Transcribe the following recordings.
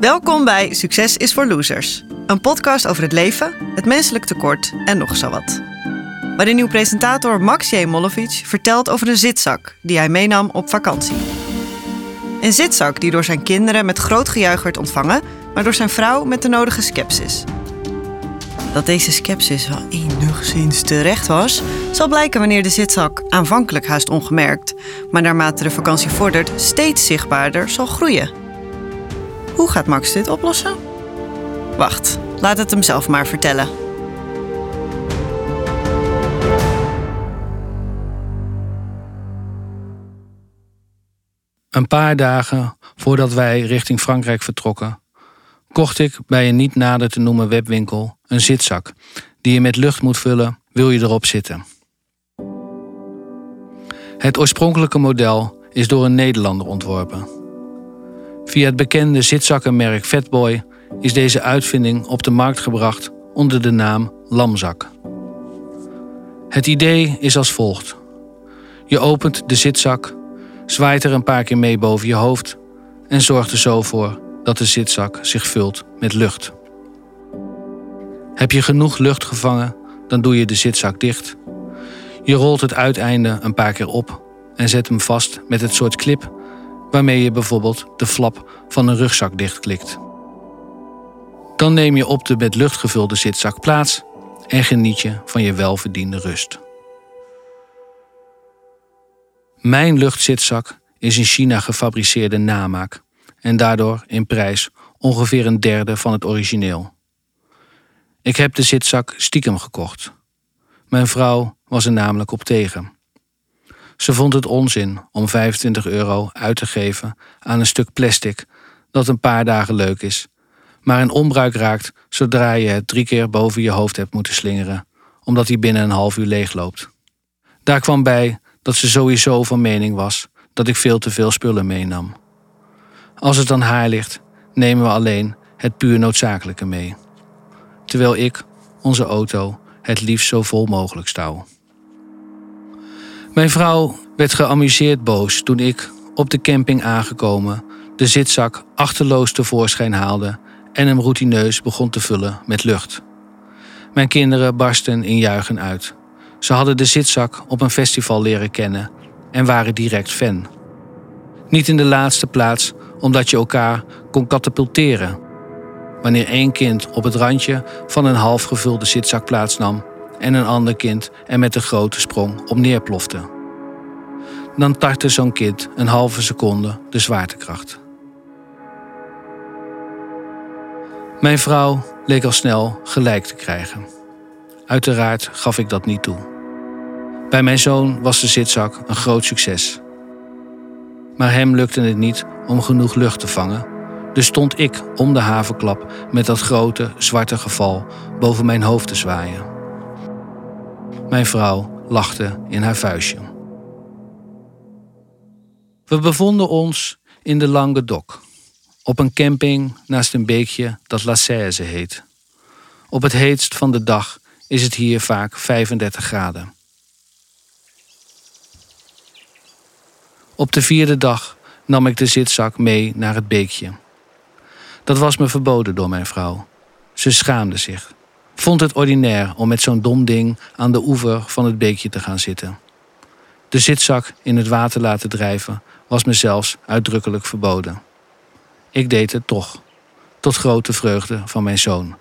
Welkom bij Succes is voor Losers. Een podcast over het leven, het menselijk tekort en nog zo wat. Waarin nieuw presentator Max J. Vertelt over een zitzak die hij meenam op vakantie. Een zitzak die door zijn kinderen met groot gejuich werd ontvangen, maar door zijn vrouw met de nodige scepsis. Dat deze scepsis wel enigszins terecht was, zal blijken wanneer de zitzak aanvankelijk haast ongemerkt, maar naarmate de vakantie vordert steeds zichtbaarder zal groeien. Hoe gaat Max dit oplossen? Wacht, laat het hem zelf maar vertellen. Een paar dagen voordat wij richting Frankrijk vertrokken, kocht ik bij een niet nader te noemen webwinkel een zitzak die je met lucht moet vullen, wil je erop zitten. Het oorspronkelijke model is door een Nederlander ontworpen. Via het bekende zitzakkenmerk Fatboy is deze uitvinding op de markt gebracht onder de naam Lamzak. Het idee is als volgt. Je opent de zitzak, zwaait er een paar keer mee boven je hoofd en zorgt er zo voor dat de zitzak zich vult met lucht. Heb je genoeg lucht gevangen, dan doe je de zitzak dicht. Je rolt het uiteinde een paar keer op en zet hem vast met het soort clip waarmee je bijvoorbeeld de flap van een rugzak dichtklikt. Dan neem je op de met lucht gevulde zitzak plaats en geniet je van je welverdiende rust. Mijn luchtzitzak is in China gefabriceerde namaak en daardoor in prijs ongeveer een derde van het origineel. Ik heb de zitzak stiekem gekocht. Mijn vrouw was er namelijk op tegen. Ze vond het onzin om 25 euro uit te geven aan een stuk plastic dat een paar dagen leuk is, maar in onbruik raakt zodra je het drie keer boven je hoofd hebt moeten slingeren, omdat hij binnen een half uur leegloopt. Daar kwam bij dat ze sowieso van mening was dat ik veel te veel spullen meenam. Als het aan haar ligt, nemen we alleen het puur noodzakelijke mee. Terwijl ik onze auto het liefst zo vol mogelijk stouw. Mijn vrouw werd geamuseerd boos toen ik, op de camping aangekomen, de zitzak achterloos tevoorschijn haalde en hem routineus begon te vullen met lucht. Mijn kinderen barsten in juichen uit. Ze hadden de zitzak op een festival leren kennen en waren direct fan. Niet in de laatste plaats omdat je elkaar kon katapulteren. Wanneer één kind op het randje van een half gevulde zitzak plaatsnam en een ander kind er met een grote sprong op neerplofte. Dan tartte zo'n kind een halve seconde de zwaartekracht. Mijn vrouw leek al snel gelijk te krijgen. Uiteraard gaf ik dat niet toe. Bij mijn zoon was de zitzak een groot succes. Maar hem lukte het niet om genoeg lucht te vangen, dus stond ik om de havenklap met dat grote zwarte geval boven mijn hoofd te zwaaien. Mijn vrouw lachte in haar vuistje. We bevonden ons in de Languedoc, op een camping naast een beekje dat La Seize heet. Op het heetst van de dag is het hier vaak 35 graden. Op de vierde dag nam ik de zitzak mee naar het beekje. Dat was me verboden door mijn vrouw. Ze schaamde zich. Vond het ordinair om met zo'n dom ding aan de oever van het beekje te gaan zitten. De zitzak in het water laten drijven was me zelfs uitdrukkelijk verboden. Ik deed het toch, tot grote vreugde van mijn zoon,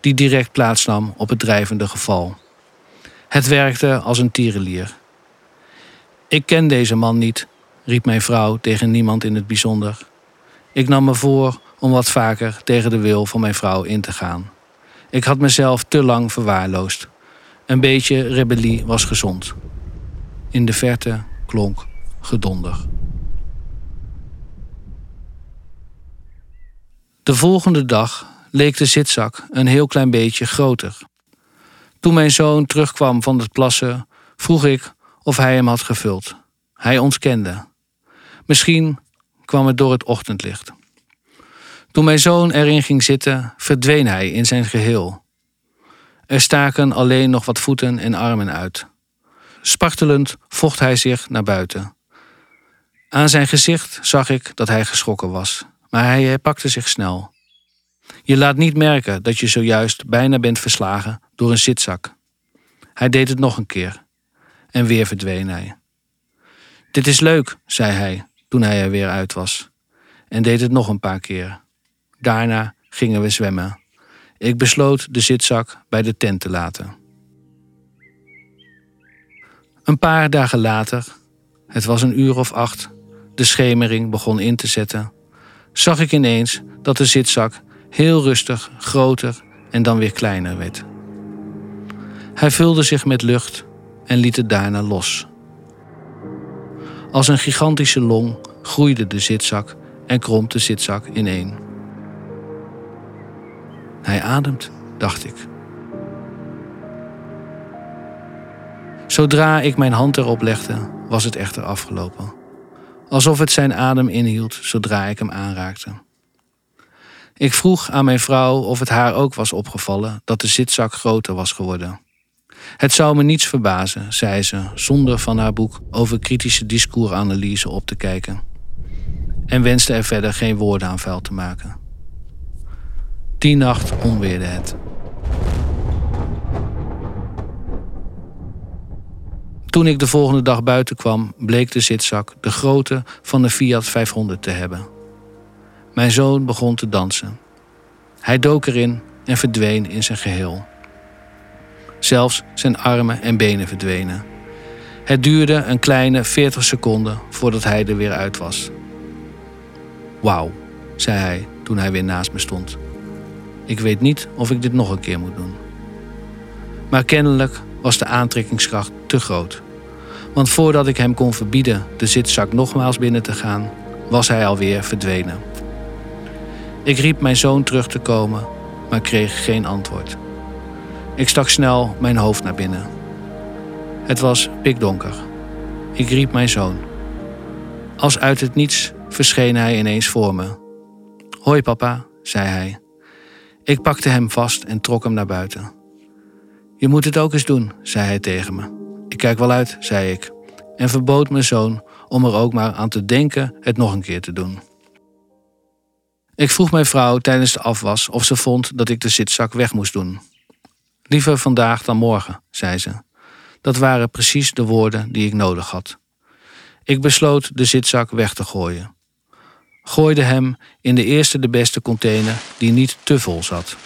die direct plaatsnam op het drijvende geval. Het werkte als een tierenlier. Ik ken deze man niet, riep mijn vrouw tegen niemand in het bijzonder. Ik nam me voor om wat vaker tegen de wil van mijn vrouw in te gaan. Ik had mezelf te lang verwaarloosd. Een beetje rebellie was gezond. In de verte klonk gedonder. De volgende dag leek de zitzak een heel klein beetje groter. Toen mijn zoon terugkwam van het plassen, vroeg ik of hij hem had gevuld. Hij ontkende. Misschien kwam het door het ochtendlicht. Toen mijn zoon erin ging zitten, verdween hij in zijn geheel. Er staken alleen nog wat voeten en armen uit. Spartelend vocht hij zich naar buiten. Aan zijn gezicht zag ik dat hij geschrokken was, maar hij herpakte zich snel. Je laat niet merken dat je zojuist bijna bent verslagen door een zitzak. Hij deed het nog een keer. En weer verdween hij. Dit is leuk, zei hij toen hij er weer uit was. En deed het nog een paar keer. Daarna gingen we zwemmen. Ik besloot de zitzak bij de tent te laten. Een paar dagen later, het was een uur of acht, de schemering begon in te zetten, zag ik ineens dat de zitzak heel rustig groter en dan weer kleiner werd. Hij vulde zich met lucht en liet het daarna los. Als een gigantische long groeide de zitzak en kromp de zitzak ineen. Hij ademt, dacht ik. Zodra ik mijn hand erop legde, was het echter afgelopen. Alsof het zijn adem inhield zodra ik hem aanraakte. Ik vroeg aan mijn vrouw of het haar ook was opgevallen dat de zitzak groter was geworden. Het zou me niets verbazen, zei ze, zonder van haar boek over kritische discoursanalyse op te kijken. En wenste er verder geen woorden aan vuil te maken. Die nacht onweerde het. Toen ik de volgende dag buiten kwam, bleek de zitzak de grootte van een Fiat 500 te hebben. Mijn zoon begon te dansen. Hij dook erin en verdween in zijn geheel. Zelfs zijn armen en benen verdwenen. Het duurde een kleine 40 seconden voordat hij er weer uit was. Wauw, zei hij toen hij weer naast me stond. Ik weet niet of ik dit nog een keer moet doen. Maar kennelijk was de aantrekkingskracht te groot. Want voordat ik hem kon verbieden de zitzak nogmaals binnen te gaan, was hij alweer verdwenen. Ik riep mijn zoon terug te komen, maar kreeg geen antwoord. Ik stak snel mijn hoofd naar binnen. Het was pikdonker. Ik riep mijn zoon. Als uit het niets verscheen hij ineens voor me. Hoi papa, zei hij. Ik pakte hem vast en trok hem naar buiten. Je moet het ook eens doen, zei hij tegen me. Ik kijk wel uit, zei ik, en verbood mijn zoon om er ook maar aan te denken het nog een keer te doen. Ik vroeg mijn vrouw tijdens de afwas of ze vond dat ik de zitzak weg moest doen. Liever vandaag dan morgen, zei ze. Dat waren precies de woorden die ik nodig had. Ik besloot de zitzak weg te gooien. Gooide hem in de eerste de beste container die niet te vol zat.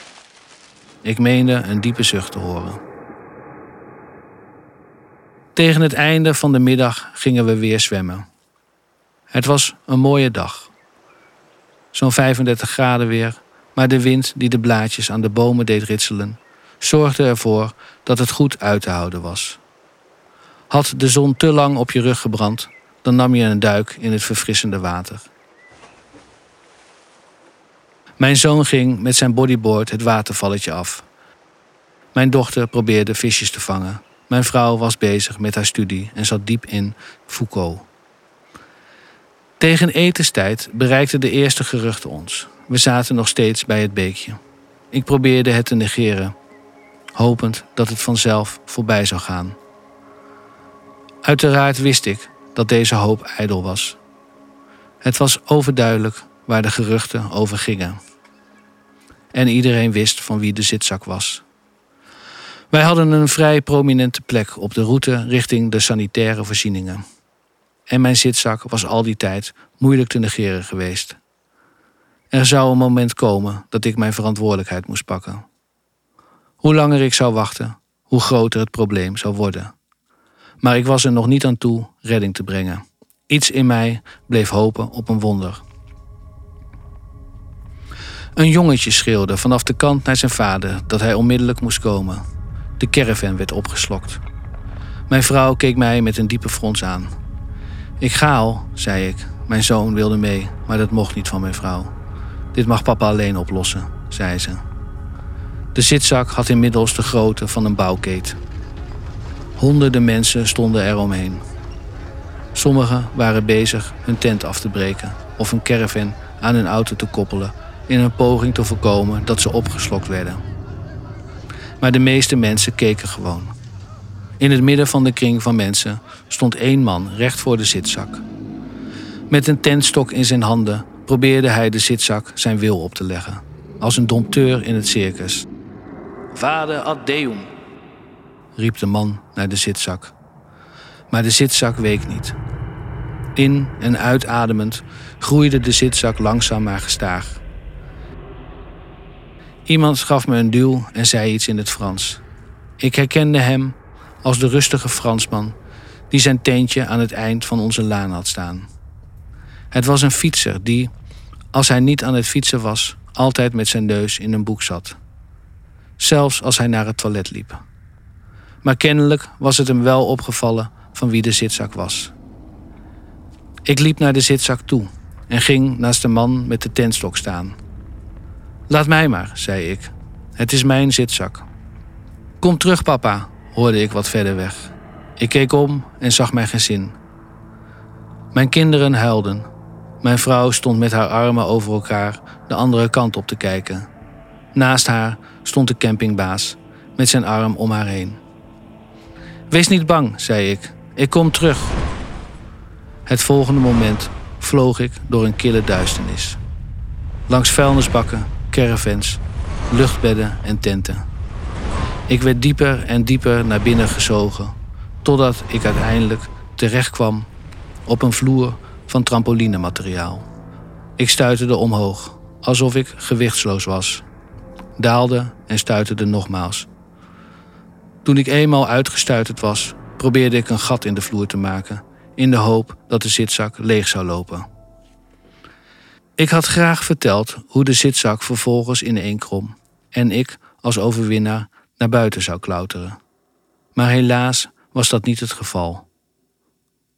Ik meende een diepe zucht te horen. Tegen het einde van de middag gingen we weer zwemmen. Het was een mooie dag. Zo'n 35 graden weer, maar de wind die de blaadjes aan de bomen deed ritselen, zorgde ervoor dat het goed uit te houden was. Had de zon te lang op je rug gebrand, dan nam je een duik in het verfrissende water. Mijn zoon ging met zijn bodyboard het watervalletje af. Mijn dochter probeerde visjes te vangen. Mijn vrouw was bezig met haar studie en zat diep in Foucault. Tegen etenstijd bereikten de eerste geruchten ons. We zaten nog steeds bij het beekje. Ik probeerde het te negeren, hopend dat het vanzelf voorbij zou gaan. Uiteraard wist ik dat deze hoop ijdel was. Het was overduidelijk waar de geruchten over gingen. En iedereen wist van wie de zitzak was. Wij hadden een vrij prominente plek op de route richting de sanitaire voorzieningen. En mijn zitzak was al die tijd moeilijk te negeren geweest. Er zou een moment komen dat ik mijn verantwoordelijkheid moest pakken. Hoe langer ik zou wachten, hoe groter het probleem zou worden. Maar ik was er nog niet aan toe redding te brengen. Iets in mij bleef hopen op een wonder. Een jongetje schreeuwde vanaf de kant naar zijn vader dat hij onmiddellijk moest komen. De caravan werd opgeslokt. Mijn vrouw keek mij met een diepe frons aan. Ik ga al, zei ik. Mijn zoon wilde mee, maar dat mocht niet van mijn vrouw. Dit mag papa alleen oplossen, zei ze. De zitzak had inmiddels de grootte van een bouwkeet. Honderden mensen stonden eromheen. Sommigen waren bezig hun tent af te breken of een caravan aan hun auto te koppelen in een poging te voorkomen dat ze opgeslokt werden. Maar de meeste mensen keken gewoon. In het midden van de kring van mensen stond één man recht voor de zitzak. Met een tentstok in zijn handen probeerde hij de zitzak zijn wil op te leggen als een dompteur in het circus. Vader ad deum, riep de man naar de zitzak. Maar de zitzak week niet. In- en uitademend groeide de zitzak langzaam maar gestaag. Iemand gaf me een duw en zei iets in het Frans. Ik herkende hem als de rustige Fransman die zijn teentje aan het eind van onze laan had staan. Het was een fietser die, als hij niet aan het fietsen was, altijd met zijn neus in een boek zat. Zelfs als hij naar het toilet liep. Maar kennelijk was het hem wel opgevallen van wie de zitzak was. Ik liep naar de zitzak toe en ging naast de man met de tentstok staan. Laat mij maar, zei ik. Het is mijn zitzak. Kom terug, papa, hoorde ik wat verder weg. Ik keek om en zag mijn gezin. Mijn kinderen huilden. Mijn vrouw stond met haar armen over elkaar de andere kant op te kijken. Naast haar stond de campingbaas met zijn arm om haar heen. Wees niet bang, zei ik. Ik kom terug. Het volgende moment vloog ik door een kille duisternis. Langs vuilnisbakken, caravans, luchtbedden en tenten. Ik werd dieper en dieper naar binnen gezogen, totdat ik uiteindelijk terechtkwam op een vloer van trampolinemateriaal. Ik stuiterde omhoog, alsof ik gewichtsloos was. Daalde en stuiterde nogmaals. Toen ik eenmaal uitgestuiterd was, probeerde ik een gat in de vloer te maken, in de hoop dat de zitzak leeg zou lopen. Ik had graag verteld hoe de zitzak vervolgens ineenkrom en ik als overwinnaar naar buiten zou klauteren. Maar helaas was dat niet het geval.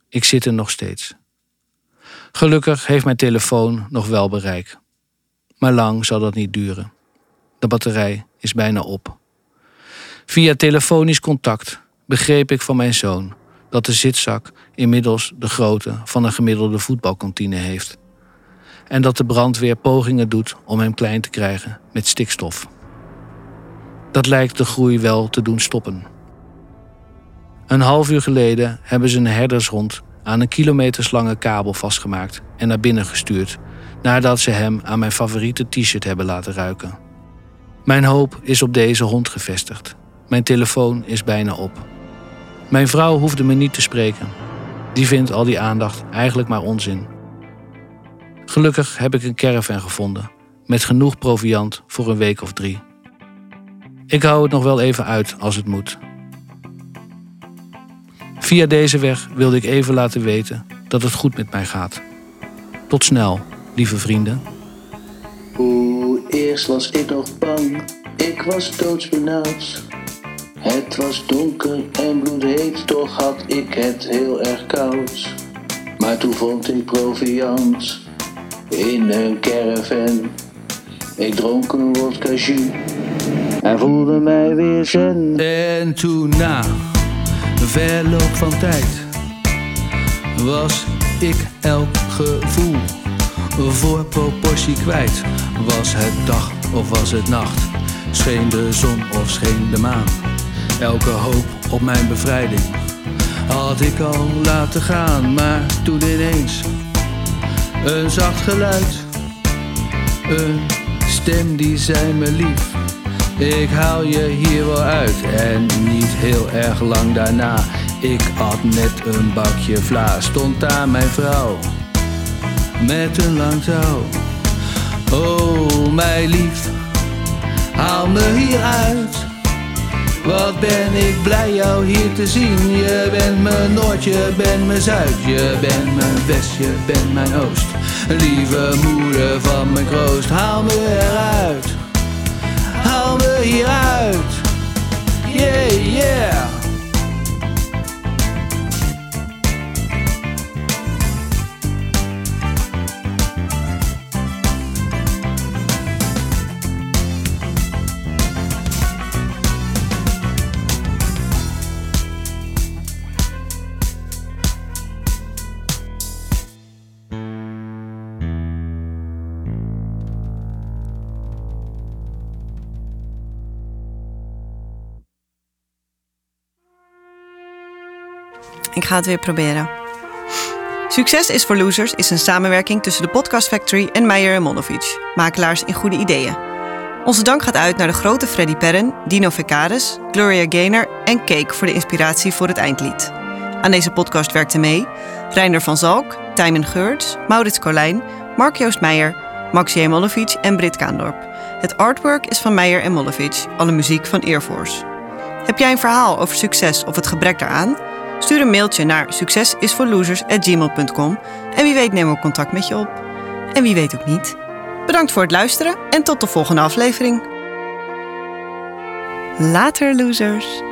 Ik zit er nog steeds. Gelukkig heeft mijn telefoon nog wel bereik. Maar lang zal dat niet duren. De batterij is bijna op. Via telefonisch contact begreep ik van mijn zoon dat de zitzak inmiddels de grootte van een gemiddelde voetbalkantine heeft. En dat de brandweer pogingen doet om hem klein te krijgen met stikstof. Dat lijkt de groei wel te doen stoppen. Een half uur geleden hebben ze een herdershond aan een kilometerslange kabel vastgemaakt en naar binnen gestuurd, nadat ze hem aan mijn favoriete t-shirt hebben laten ruiken. Mijn hoop is op deze hond gevestigd. Mijn telefoon is bijna op. Mijn vrouw hoefde me niet te spreken. Die vindt al die aandacht eigenlijk maar onzin. Gelukkig heb ik een caravan gevonden, met genoeg proviand voor een week of drie. Ik hou het nog wel even uit als het moet. Via deze weg wilde ik even laten weten dat het goed met mij gaat. Tot snel, lieve vrienden. Oeh, eerst was ik nog bang, ik was doodsbenauwd. Het was donker en bloedheet, toch had ik het heel erg koud. Maar toen vond ik proviant in een caravan. Ik dronk een wodka jus en voelde mij weer zen. En toen na verloop van tijd was ik elk gevoel voor proportie kwijt. Was het dag of was het nacht? Scheen de zon of scheen de maan? Elke hoop op mijn bevrijding had ik al laten gaan, maar toen ineens een zacht geluid, een stem die zei me lief. Ik haal je hier wel uit en niet heel erg lang daarna. Ik at net een bakje vla, stond daar mijn vrouw met een lang touw. Oh, mijn lief, haal me hier uit. Wat ben ik blij jou hier te zien. Je bent mijn Noord, je bent mijn Zuid, je bent mijn West, je bent mijn Oost. Lieve moeder van mijn kroost, haal me eruit. Haal me hieruit. Yeah, yeah. Ik ga het weer proberen. Succes is voor Losers is een samenwerking tussen de Podcast Factory en Meijer Monovic, makelaars in goede ideeën. Onze dank gaat uit naar de grote Freddy Perren, Dino Vecaris, Gloria Gaynor en Cake voor de inspiratie voor het eindlied. Aan deze podcast werkten mee Reinder van Zalk, Tijmen Geurts, Maurits Colijn, Mark-Joost Meijer, Max J. En Brit Kaandorp. Het artwork is van Meijer en Molovic, alle muziek van Airforce. Heb jij een verhaal over succes of het gebrek daaraan? Stuur een mailtje naar succesisforlosers.gmail.com en wie weet nemen we contact met je op. En wie weet ook niet. Bedankt voor het luisteren en tot de volgende aflevering. Later, losers!